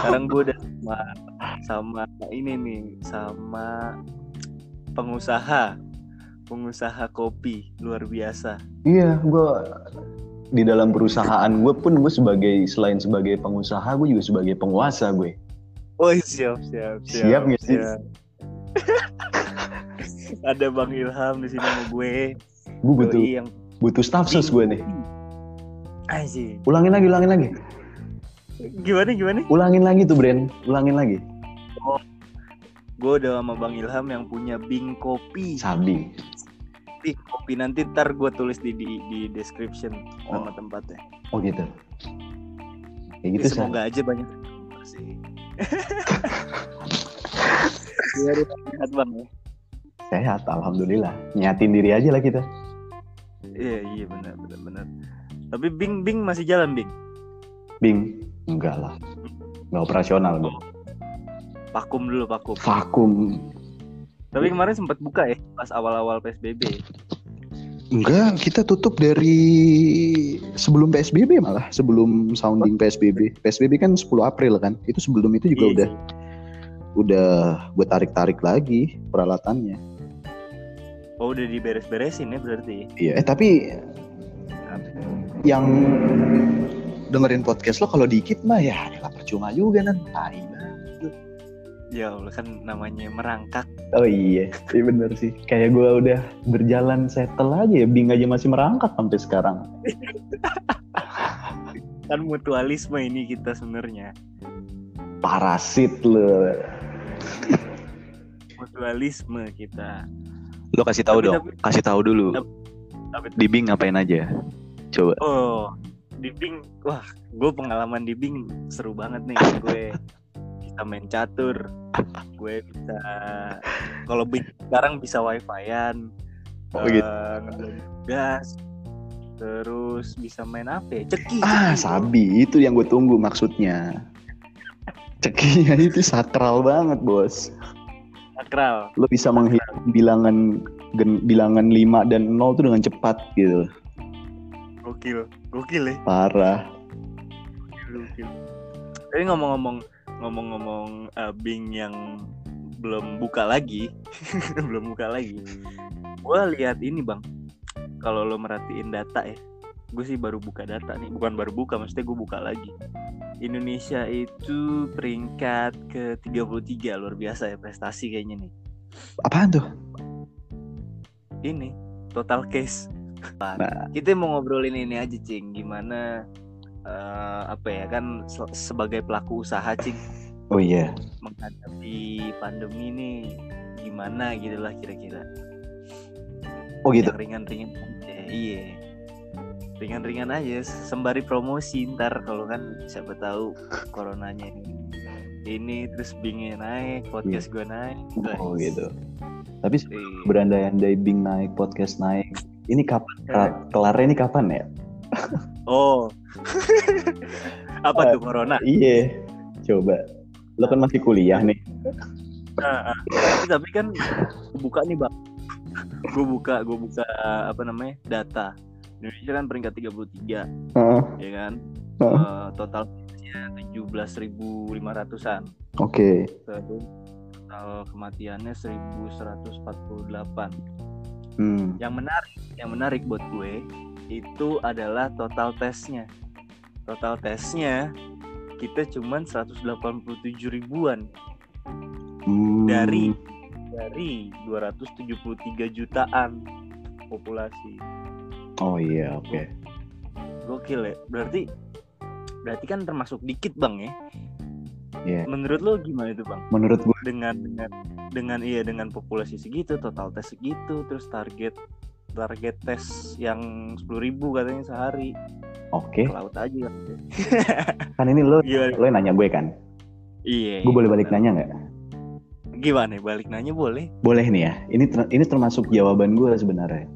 sekarang gue udah sama sama ini nih sama pengusaha pengusaha kopi luar biasa Iya, gue di dalam perusahaan gue pun gue sebagai selain sebagai pengusaha gue juga sebagai penguasa gue. oh siap siap siap Siap nggak sih? ada bang Ilham di sini sama gue Gue butuh yang butuh staff sus gue nih. Anjir. Ulangin lagi, ulangin lagi, Gimana gimana? ulangin lagi tuh Bren, ulangin lagi. Gue udah sama Bang Ilham yang punya Bing Kopi. Sabi. Bing Kopi nanti ntar gue tulis di di, di description nama Oh. tempatnya. Oh gitu. Kayak Ya, gitu sih. semoga aja banyak sih. Biar sehat bang ya. Sehat, alhamdulillah. Nyatin diri aja lah kita. Iya iya benar benar benar. Tapi Bing Bing masih jalan Bing. Bing, enggak lah. Enggak operasional gue. Vakum dulu vakum. Vakum. Tapi kemarin sempat buka ya pas awal-awal PSBB. Enggak, kita tutup dari sebelum PSBB malah, sebelum sounding PSBB. PSBB kan 10 April kan. Itu sebelum itu juga Iya. udah udah gue tarik-tarik lagi peralatannya. Oh udah diberes-beresin ya berarti. Iya, eh tapi yang dengerin podcast lo kalau dikit mah ya elah percuma juga nan. Tai banget. Ya Allah kan namanya merangkak. Oh iya, iya bener sih. Kayak gue udah berjalan settle aja ya. Bing aja masih merangkak sampai sekarang. Kan mutualisme ini kita sebenarnya. Parasit lo. Mutualisme kita. Lo kasih tahu Tapi- dong, tapi- kasih tahu dulu. Tapi Di Bing ngapain aja? Coba. oh di Bing, wah gue pengalaman di Bing seru banget nih. Gue bisa main catur. Gue bisa kalau Bing sekarang bisa wifi-an. Oh, gitu. eh, gas. Terus bisa main apa ya? Ceki. Ah, sabi itu yang gue tunggu maksudnya. Cekinya itu sakral banget, Bos. Sakral. Lo bisa menghilang bilangan gen- bilangan 5 dan 0 tuh dengan cepat gitu. Gokil. Gokil ya. Parah. Gokil. Tapi ngomong-ngomong ngomong-ngomong eh, Bing yang belum buka lagi, belum buka lagi. Gua lihat ini bang, kalau lo merhatiin data ya, gue sih baru buka data nih, bukan baru buka, maksudnya gue buka lagi. Indonesia itu peringkat ke 33 luar biasa ya prestasi kayaknya nih. Apaan tuh? Ini total case. Nah. Kita mau ngobrolin ini aja cing, gimana eh, apa ya kan se- sebagai pelaku usaha cing Oh iya. menghadapi pandemi ini gimana gitu lah kira-kira Oh gitu. ringan-ringan aja iya ringan-ringan aja sembari promosi ntar kalau kan siapa tahu coronanya ini ini terus bingnya naik podcast gue naik Oh gitu. Tapi Iya. berandai-andai Bing naik, podcast naik. Ini kapan? Kelar- Kelarnya ini kapan ya? oh apa tuh corona Iya. Coba. Lo kan masih kuliah nih. Nah, ah. tapi, kan buka nih bang gue buka gue buka apa namanya data Indonesia kan peringkat 33 Heeh. ya kan Heeh. Eh, total tujuh belas ribu lima ratusan Oke. terus total kematiannya 1148 Hmm. yang menarik yang menarik buat gue itu adalah total tesnya total tesnya kita cuman 187 ribuan Hmm. dari dari 273 jutaan populasi Oh iya, oke. gokil ya berarti berarti kan termasuk dikit bang ya Iya. menurut lo gimana itu bang Menurut gue dengan dengan dengan iya dengan populasi segitu total tes segitu terus target target tes yang 10.000 ribu katanya sehari oke. ke laut aja kan ini lo Gimana? lo yang nanya gue kan. iya Gue boleh balik nanya nggak? gimana balik nanya boleh Boleh nih ya. Ini ter- ini termasuk jawaban gue sebenarnya.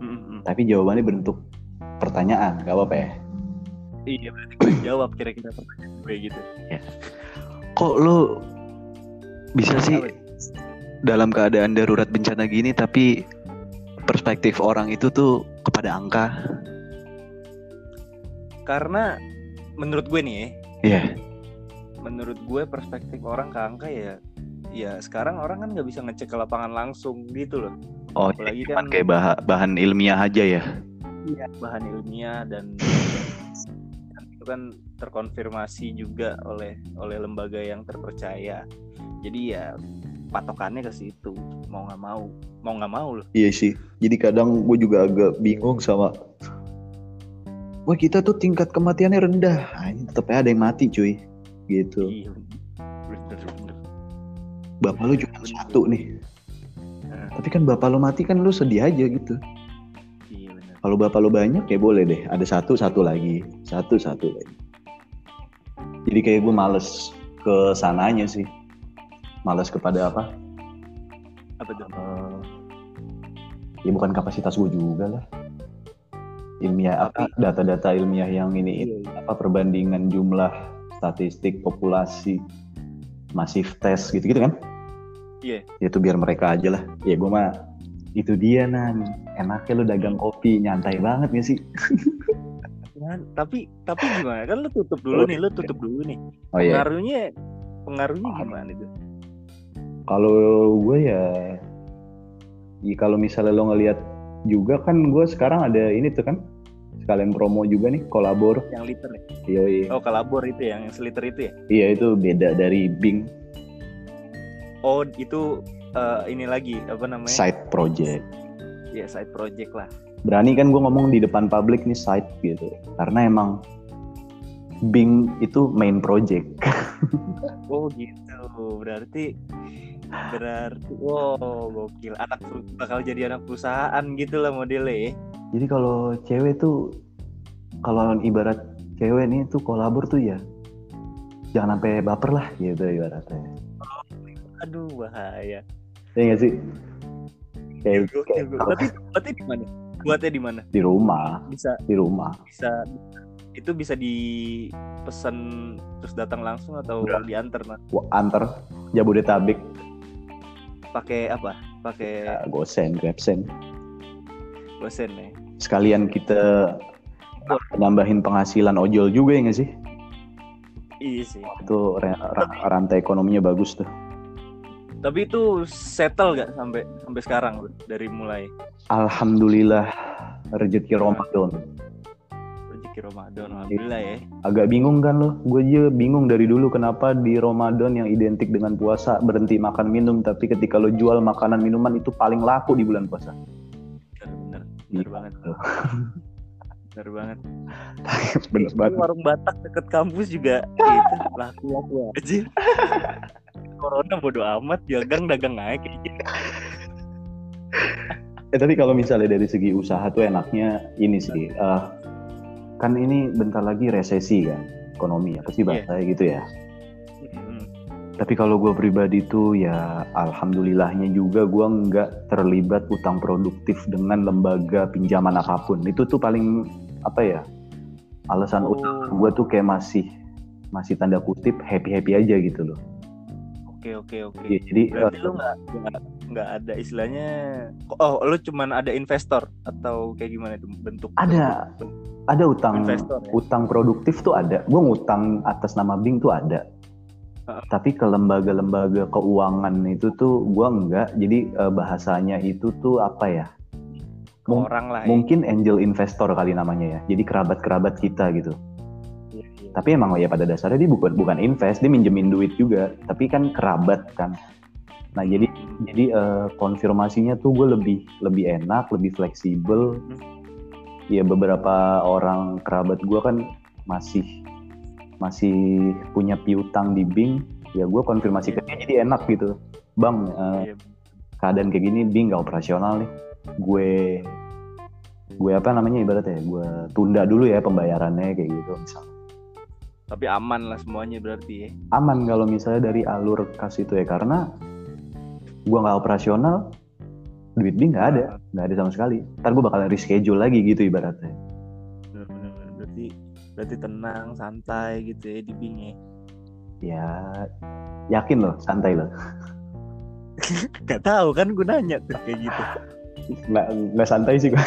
Mm-mm. Tapi jawabannya bentuk pertanyaan, gak apa-apa ya? iya berarti gue jawab kira-kira pertanyaan gue gitu Kok lo bisa sih ya? Dalam keadaan darurat bencana gini tapi perspektif orang itu tuh kepada angka? karena menurut gue nih ya Iya. menurut gue perspektif orang ke angka ya ya sekarang orang kan nggak bisa ngecek ke lapangan langsung gitu loh Oh, Apalagi cuman kan- kayak bahan, bahan ilmiah aja ya. bahan ilmiah dan itu kan terkonfirmasi juga oleh oleh lembaga yang terpercaya jadi ya patokannya ke situ mau nggak mau mau nggak mau loh Iya sih. Jadi kadang gue juga agak bingung sama Wah kita tuh tingkat kematiannya rendah. Ah, tetep aja ada yang mati cuy. Gitu. iya bener bener Bapak lu cuma Bener. satu nih. Nah. Tapi kan bapak lu mati kan lu sedih aja gitu. iya bener Kalau bapak lu banyak ya boleh deh. Ada satu satu lagi, satu satu lagi. Jadi kayak gue males ke sananya sih. Males kepada apa? apa tuh Eh, ya bukan kapasitas gue juga lah. Ilmiah apa? Data-data ilmiah yang ini iya, iya. apa perbandingan jumlah statistik populasi masif tes gitu-gitu kan? Iya. Ya itu biar mereka aja lah. Ya gue mah itu dia nan enaknya lu dagang kopi nyantai banget gak sih? Kan, tapi tapi gimana kan lu tutup dulu nih lu tutup dulu nih Oh iya. pengaruhnya pengaruhnya gimana itu Kalau gue ya, ya kalau misalnya lo ngelihat juga kan gue sekarang ada ini tuh kan sekalian promo juga nih kolabor. yang liter ya Yoi. oh kalabor itu ya yang seliter itu ya Iya itu beda dari Bing oh itu eh, ini lagi apa namanya side project. ya side project lah berani kan gue ngomong di depan publik nih side gitu karena emang Bing itu main project Oh gitu, berarti berarti wow gokil anak bakal jadi anak perusahaan gitu lah modelnya ya. jadi kalau cewek tuh kalau ibarat cewek nih tuh kolabor tuh ya jangan sampai baper lah gitu ibaratnya Aduh bahaya. ya nggak sih kayak, Gokil, kayak. Berarti berarti di mana? Buatnya di mana? di rumah Bisa di rumah bisa itu bisa dipesan terus datang langsung atau Udah. diantar mas? Antar Jabodetabek Pakai apa? Pakai ya, gosen grabsen gosen ya. sekalian kita nambahin penghasilan ojol juga ya nggak sih Iya sih. itu ra- ra- rantai ekonominya bagus tuh Tapi itu settle gak sampai sampai sekarang dari mulai Alhamdulillah rezeki Ramadan. Rezeki Ramadan alhamdulillah ya. Agak bingung kan lo? Gue aja bingung dari dulu kenapa di Ramadan yang identik dengan puasa berhenti makan minum, tapi ketika lo jual makanan minuman itu paling laku di bulan puasa. Bener bener. Bener Iya. banget. Bener banget. Bener banget. warung Batak deket kampus juga itu laku laku aja. Corona bodo amat, dagang dagang aja kayak gitu. Eh tapi kalau misalnya dari segi usaha tuh enaknya ini sih. eh, kan ini bentar lagi resesi kan ekonomi apa sih Iya. bahasanya gitu ya. Tapi kalau gue pribadi tuh ya alhamdulillahnya juga gue nggak terlibat utang produktif dengan lembaga pinjaman apa pun. Itu tuh paling apa ya alasan Oh, gue tuh kayak masih masih tanda kutip happy happy aja gitu loh. oke oke oke. Ya, jadi Berarti lu nggak ada istilahnya oh lu cuman ada investor atau kayak gimana itu bentuk Ada. bentuk ada utang investor ya? utang produktif tuh ada. Gue ngutang atas nama Bing tuh ada. Heeh. Tapi ke lembaga-lembaga keuangan itu tuh gue enggak. Jadi eh, bahasanya itu tuh apa ya? Mung- orang lah. Mungkin angel investor kali namanya ya. Jadi kerabat-kerabat kita gitu. Iya, iya. Tapi emang ya pada dasarnya dia bukan bukan invest, dia minjemin duit juga. Tapi kan kerabat kan. Nah jadi jadi eh, konfirmasinya tuh gue lebih lebih enak, lebih fleksibel. Ya beberapa orang kerabat gue kan masih masih punya piutang di Bing. Ya gue konfirmasi ke dia jadi enak gitu. Bang, Iya. keadaan kayak gini Bing nggak operasional nih. Gue gue apa namanya ibaratnya? ya, Gue tunda dulu ya pembayarannya kayak gitu misalnya. Tapi aman lah semuanya berarti ya. aman kalau misalnya dari alur kas itu ya karena gua nggak operasional duit Bing nggak ada nggak ada sama sekali ntar gue bakal reschedule lagi gitu ibaratnya. Berarti berarti tenang, santai gitu ya di Bing ya. ya yakin loh santai loh Gak tahu kan gue nanya tuh kayak gitu. nggak nggak santai sih gue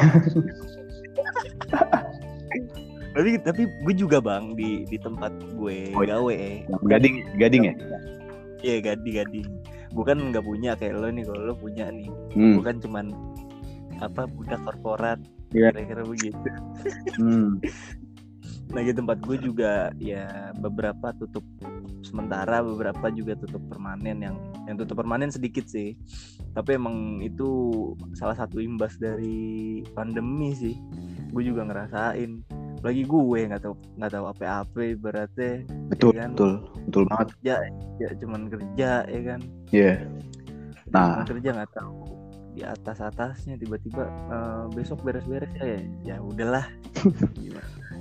tapi tapi gue juga bang di di tempat gue Oh, iya. gawe Gading, gading ya? iya gading gading bukan nggak punya kayak lo nih kalau lo punya nih Hmm. bukan cuman apa budak korporat Iya. kira-kira begitu Hmm. nah di tempat gue juga ya beberapa tutup sementara beberapa juga tutup permanen yang yang tutup permanen sedikit sih tapi emang itu salah satu imbas dari pandemi sih gue juga ngerasain lagi gue nggak tahu nggak tahu apa-apa berarti Betul, Iya kan? betul, betul banget. ya cuman kerja ya kan Iya. Nah. Cuman kerja nggak tahu di atas atasnya tiba-tiba eh, besok beres-beres ya ya udahlah?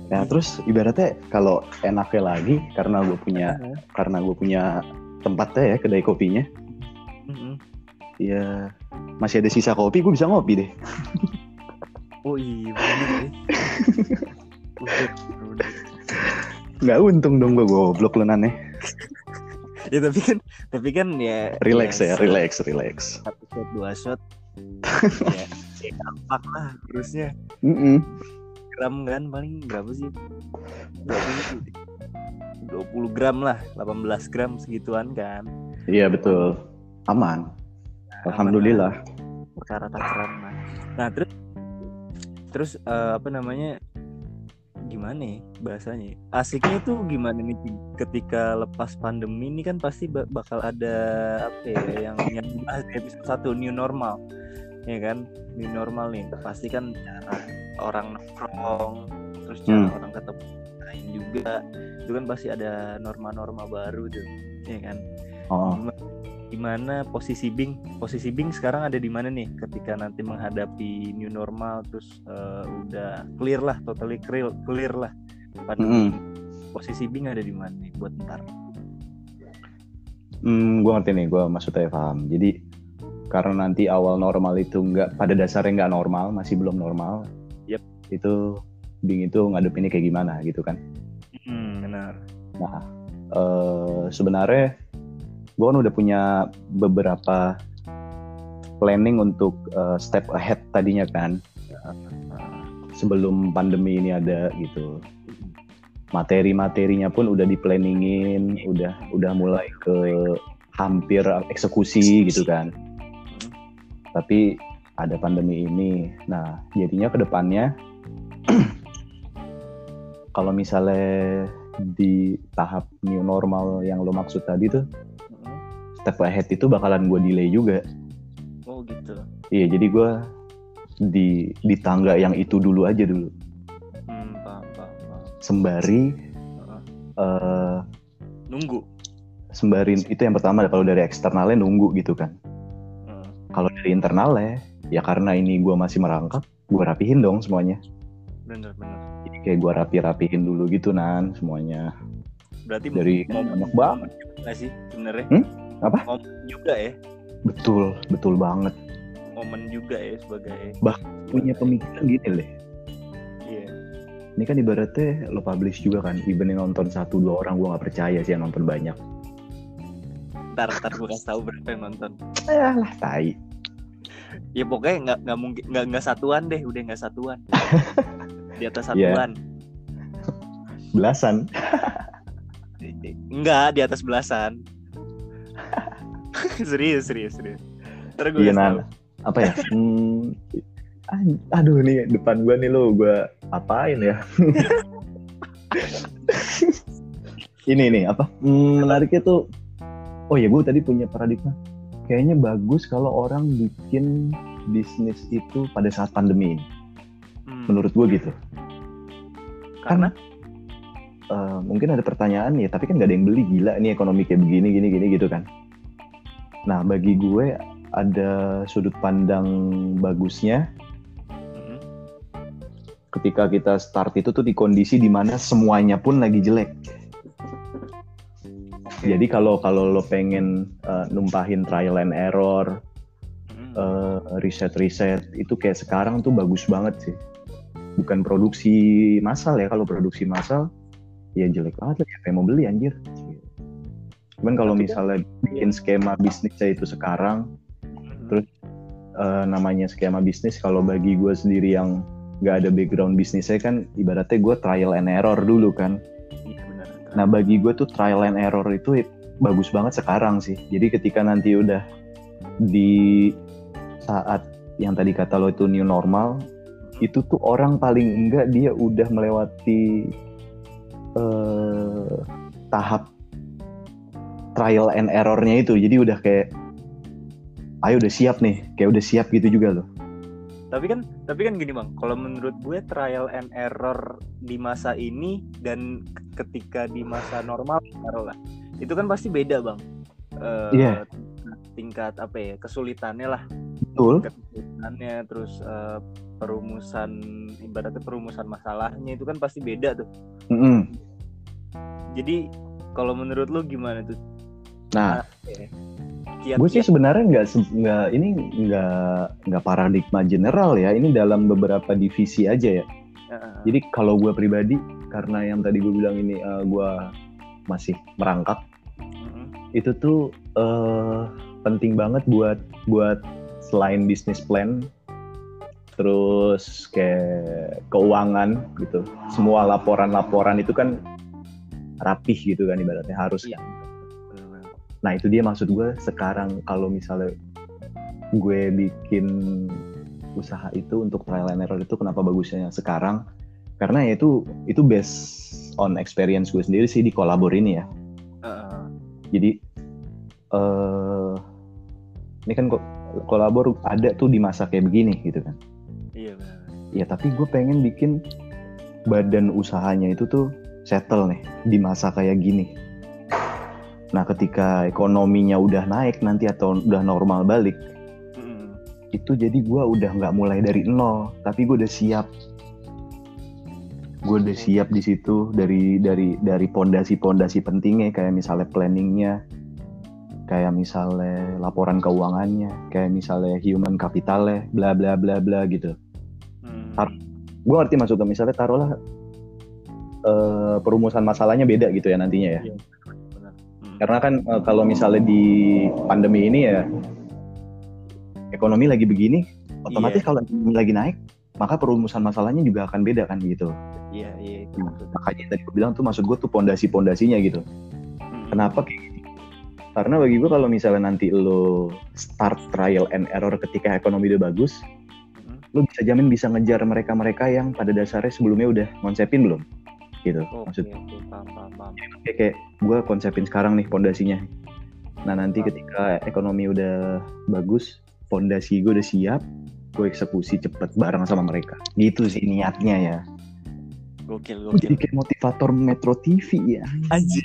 Nah, terus ibaratnya kalau enaknya lagi karena gue punya karena gue punya tempatnya ya kedai kopinya, Mm-mm. ya masih ada sisa kopi, gue bisa ngopi deh. oh iya bener ya. Nggak untung dong gue goblok lu nane. ya tapi kan tapi kan ya Relax ya, se- relax, relax. satu shot dua shot ya, ya gampang lah terusnya Mm-mm. gram kan paling berapa sih 20 20 gram lah 18 gram segituan kan Iya betul, aman. Alhamdulillah. perkara takaran nah terus terus eh, apa namanya gimana ya bahasanya asiknya tuh gimana nih ketika lepas pandemi ini kan pasti ba- bakal ada apa ya yang yang episode satu new normal. Ya kan? New normal nih. Pasti kan cara orang nongkrong terus cara Hmm. orang ketemu lain juga. Itu kan pasti ada norma-norma baru tuh ya kan? Oh, gimana, gimana posisi Bing posisi Bing sekarang ada di mana nih ketika nanti menghadapi new normal terus eh, udah clear lah totally clear clear lah pandemi posisi Bing ada di mana nih buat ntar hmm, gue ngerti nih, gue maksudnya paham. Jadi karena nanti awal normal itu nggak pada dasarnya nggak normal, masih belum normal. Yep. Itu Bing itu ngadepinnya kayak gimana gitu kan? hmm, benar Nah, eh, sebenarnya gue kan udah punya beberapa planning untuk eh, step ahead tadinya kan sebelum pandemi ini ada gitu. Materi-materinya pun udah diplanningin, udah udah mulai ke hampir eksekusi gitu kan. Tapi ada pandemi ini. Nah, jadinya ke depannya kalau misalnya di tahap new normal yang lo maksud tadi tuh. Step ahead itu bakalan gue delay juga. oh gitu Iya, jadi gue di di tangga yang itu dulu aja dulu. hmm, paham, paham, paham. Sembari eh nunggu sembari itu yang pertama kalau dari eksternalnya nunggu gitu kan. Heeh. Kalau dari internalnya ya karena ini gue masih merangkap, gue rapihin dong semuanya. bener bener Jadi kayak gue rapi-rapihin dulu gitu nan semuanya. berarti Dari anak banget. nggak sih sebenarnya Hmm? Apa? momen juga ya Betul, betul banget. momen juga ya sebagai Bah, Punya pemikiran gini deh. iya Ini kan ibaratnya lo publish juga kan, even yang nonton satu dua orang gue nggak percaya sih yang nonton banyak. ntar ntar gue kasih tahu berapa yang nonton Ya lah, tai. ya pokoknya nggak nggak mungkin nggak nggak satuan deh udah nggak satuan di atas satuan Belasan. enggak di atas belasan serius serius serius ntar gue Iya, tahu. Apa ya? Hmm, aduh nih depan gue nih lo gue apain ya? ini nih apa? Hmm, menariknya tuh. Oh ya gue tadi punya paradigma. Kayaknya bagus kalau orang bikin bisnis itu pada saat pandemi ini. Hmm, Menurut gue gitu. karena Eh, mungkin ada pertanyaan ya, tapi kan gak ada yang beli gila nih ekonomi kayak begini, gini, gini gitu kan. Nah bagi gue ada sudut pandang bagusnya Hmm, ketika kita start itu tuh di kondisi di mana semuanya pun lagi jelek. Jadi kalau kalau lo pengen eh, numpahin trial and error, hmm, eh, riset-riset itu kayak sekarang tuh bagus banget sih. Bukan produksi massal ya, kalau produksi massal ya jelek banget lah, siapa yang mau beli anjir. Cuman kalau misalnya bikin skema bisnisnya itu sekarang, hmm, terus eh, namanya skema bisnis kalau bagi gue sendiri yang nggak ada background bisnisnya kan ibaratnya gue trial and error dulu kan Iya benar. Nah bagi gue tuh trial and error itu bagus banget sekarang sih. Jadi ketika nanti udah di saat yang tadi kata lo itu new normal, itu tuh orang paling enggak dia udah melewati eh, tahap trial and errornya itu. Jadi udah kayak, ayo udah siap nih, kayak udah siap gitu juga loh. Tapi kan tapi kan gini bang, kalau menurut gue trial and error di masa ini dan ketika di masa normal taruhlah, itu kan pasti beda bang. Eh, Iya. Tingkat apa ya kesulitannya lah, Betul. kesulitannya terus eh, perumusan ibaratnya perumusan masalahnya itu kan pasti beda tuh. Mm-mm. Jadi kalau menurut lu gimana tuh? Nah, Kiat, gue sih sebenarnya nggak nggak ini nggak nggak paradigma general ya. Ini dalam beberapa divisi aja ya. Jadi kalau gue pribadi karena yang tadi gue bilang ini gue masih merangkak, itu tuh eh, penting banget buat buat selain bisnis plan, terus kayak keuangan gitu. Semua laporan-laporan itu kan rapih gitu kan ibaratnya harus. Iya. Nah itu dia maksud gue sekarang kalau misalnya gue bikin usaha itu untuk trial and error itu kenapa bagusnya sekarang? Karena ya itu itu based on experience gue sendiri sih di kolabor ini ya. Jadi eh ini kan kok kolabor ada tuh di masa kayak begini gitu kan. Iya benar. Ya tapi gue pengen bikin badan usahanya itu tuh settle nih di masa kayak gini. Nah ketika ekonominya udah naik nanti atau udah normal balik, Mm-mm. itu jadi gue udah nggak mulai dari nol, tapi gue udah siap. Gue udah siap di situ dari dari dari pondasi-pondasi pentingnya kayak misalnya planningnya, kayak misalnya laporan keuangannya, kayak misalnya human capitalnya, bla bla bla bla gitu. Hmm. Tar- Gue ngerti maksudnya misalnya taruhlah eh, perumusan masalahnya beda gitu ya nantinya ya. Benar. Karena kan eh, kalau misalnya di pandemi ini ya ekonomi lagi begini, otomatis Iya. kalau ekonomi lagi naik, maka perumusan masalahnya juga akan beda kan gitu. Iya iya itu Nah, makanya tadi gue bilang tuh maksud gue tuh pondasi-pondasinya gitu. Hmm. Kenapa kayak gitu? Karena bagi gue kalau misalnya nanti lo start trial and error ketika ekonomi udah bagus, Hmm. lo bisa jamin bisa ngejar mereka-mereka yang pada dasarnya sebelumnya udah konsepin belum? Gitu. Oke Maksud oke paham paham paham. kayak, kayak gue konsepin sekarang nih pondasinya. Nah nanti ketika ekonomi udah bagus, pondasi gue udah siap, gue eksekusi cepet bareng sama mereka. Gitu sih niatnya ya. Gokil Gue jadi gokil. kayak motivator Metro TV ya. Anjir.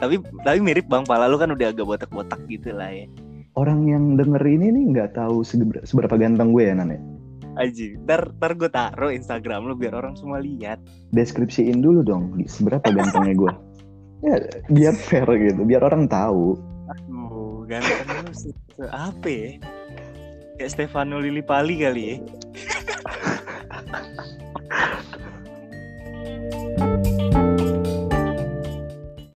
tapi tapi mirip bang pala lu kan udah agak botak-botak gitu lah ya. Orang yang denger ini nih nggak tahu seberapa, seberapa ganteng gue ya Nane. Aji, ntar, ntar gue taruh Instagram lo biar orang semua lihat. Deskripsiin dulu dong, seberapa gantengnya gue. Ya, biar fair gitu, biar orang tahu. Aduh, ganteng lu se, se apa ya? Kayak Stefano Lillipali kali ya.